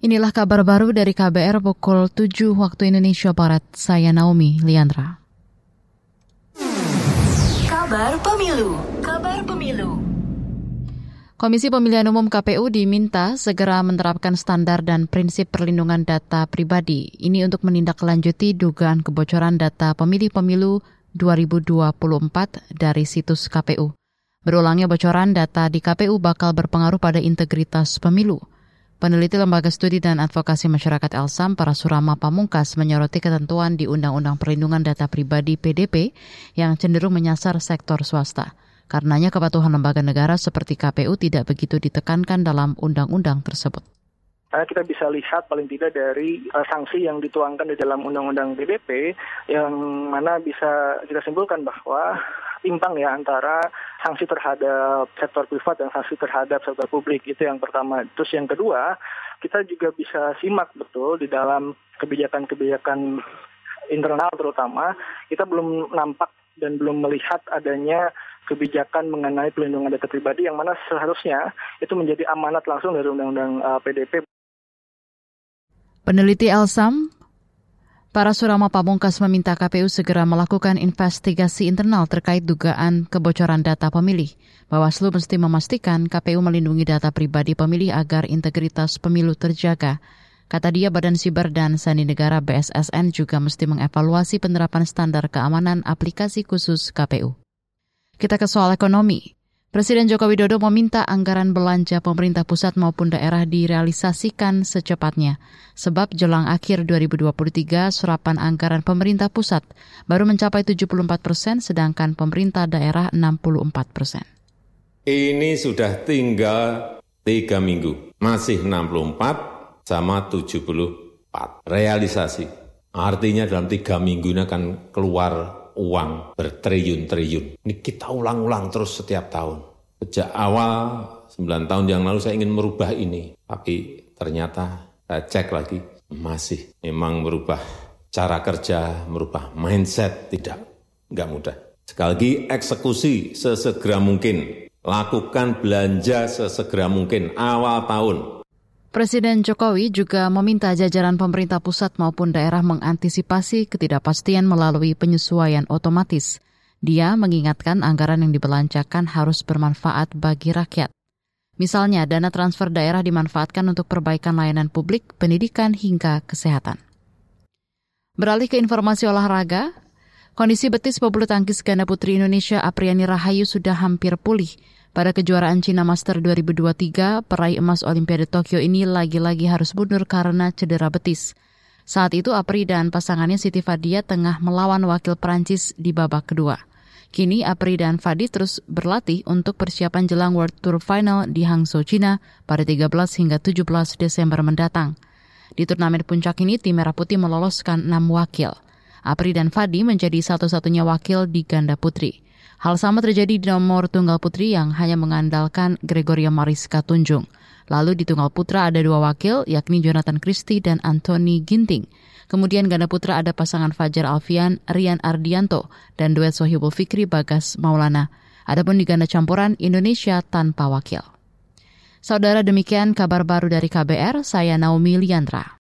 Inilah kabar baru dari KBR pukul 7 waktu Indonesia Barat. Saya Naomi Liandra. Kabar Pemilu. Kabar Pemilu. Komisi Pemilihan Umum KPU diminta segera menerapkan standar dan prinsip perlindungan data pribadi. Ini untuk menindaklanjuti dugaan kebocoran data pemilih pemilu 2024 dari situs KPU. Berulangnya bocoran data di KPU bakal berpengaruh pada integritas pemilu. Peneliti Lembaga Studi dan Advokasi Masyarakat Elsam, para Surama Pamungkas, menyoroti ketentuan di Undang-Undang Perlindungan Data Pribadi PDP yang cenderung menyasar sektor swasta. Karenanya kepatuhan lembaga negara seperti KPU tidak begitu ditekankan dalam undang-undang tersebut. Kita bisa lihat paling tidak dari uh, sanksi yang dituangkan di dalam Undang-Undang PDP yang mana bisa kita simpulkan bahwa timpang ya antara sanksi terhadap sektor privat dan sanksi terhadap sektor publik itu yang pertama. Terus yang kedua, kita juga bisa simak betul di dalam kebijakan-kebijakan internal terutama kita belum nampak dan belum melihat adanya kebijakan mengenai pelindungan data pribadi yang mana seharusnya itu menjadi amanat langsung dari Undang-Undang PDP. Peneliti Elsam Para Surama Pamungkas meminta KPU segera melakukan investigasi internal terkait dugaan kebocoran data pemilih. Bawaslu mesti memastikan KPU melindungi data pribadi pemilih agar integritas pemilu terjaga. Kata dia, Badan Siber dan Sandi Negara BSSN juga mesti mengevaluasi penerapan standar keamanan aplikasi khusus KPU. Kita ke soal ekonomi. Presiden Joko Widodo meminta anggaran belanja pemerintah pusat maupun daerah direalisasikan secepatnya. Sebab jelang akhir 2023, serapan anggaran pemerintah pusat baru mencapai 74 persen, sedangkan pemerintah daerah 64 persen. Ini sudah tinggal tiga minggu, masih 64 sama 74. Realisasi, artinya dalam tiga minggu ini akan keluar uang bertriliun-triliun. Ini kita ulang-ulang terus setiap tahun. Sejak awal 9 tahun yang lalu saya ingin merubah ini. Tapi ternyata saya cek lagi, masih memang merubah cara kerja, merubah mindset, tidak. Nggak mudah. Sekali lagi eksekusi sesegera mungkin. Lakukan belanja sesegera mungkin awal tahun Presiden Jokowi juga meminta jajaran pemerintah pusat maupun daerah mengantisipasi ketidakpastian melalui penyesuaian otomatis. Dia mengingatkan anggaran yang dibelanjakan harus bermanfaat bagi rakyat. Misalnya, dana transfer daerah dimanfaatkan untuk perbaikan layanan publik, pendidikan, hingga kesehatan. Beralih ke informasi olahraga, kondisi betis pebulu tangkis ganda putri Indonesia Apriani Rahayu sudah hampir pulih. Pada kejuaraan Cina Master 2023, peraih emas Olimpiade Tokyo ini lagi-lagi harus mundur karena cedera betis. Saat itu Apri dan pasangannya Siti Fadia tengah melawan wakil Perancis di babak kedua. Kini Apri dan Fadi terus berlatih untuk persiapan jelang World Tour Final di Hangzhou, China pada 13 hingga 17 Desember mendatang. Di turnamen puncak ini, tim Merah Putih meloloskan 6 wakil. Apri dan Fadi menjadi satu-satunya wakil di ganda putri. Hal sama terjadi di nomor tunggal putri yang hanya mengandalkan Gregoria Mariska Tunjung. Lalu di tunggal putra ada dua wakil, yakni Jonathan Christie dan Anthony Ginting. Kemudian ganda putra ada pasangan Fajar Alfian, Rian Ardianto, dan duet Sohibul Fikri Bagas Maulana. Adapun di ganda campuran, Indonesia tanpa wakil. Saudara demikian kabar baru dari KBR, saya Naomi Liandra.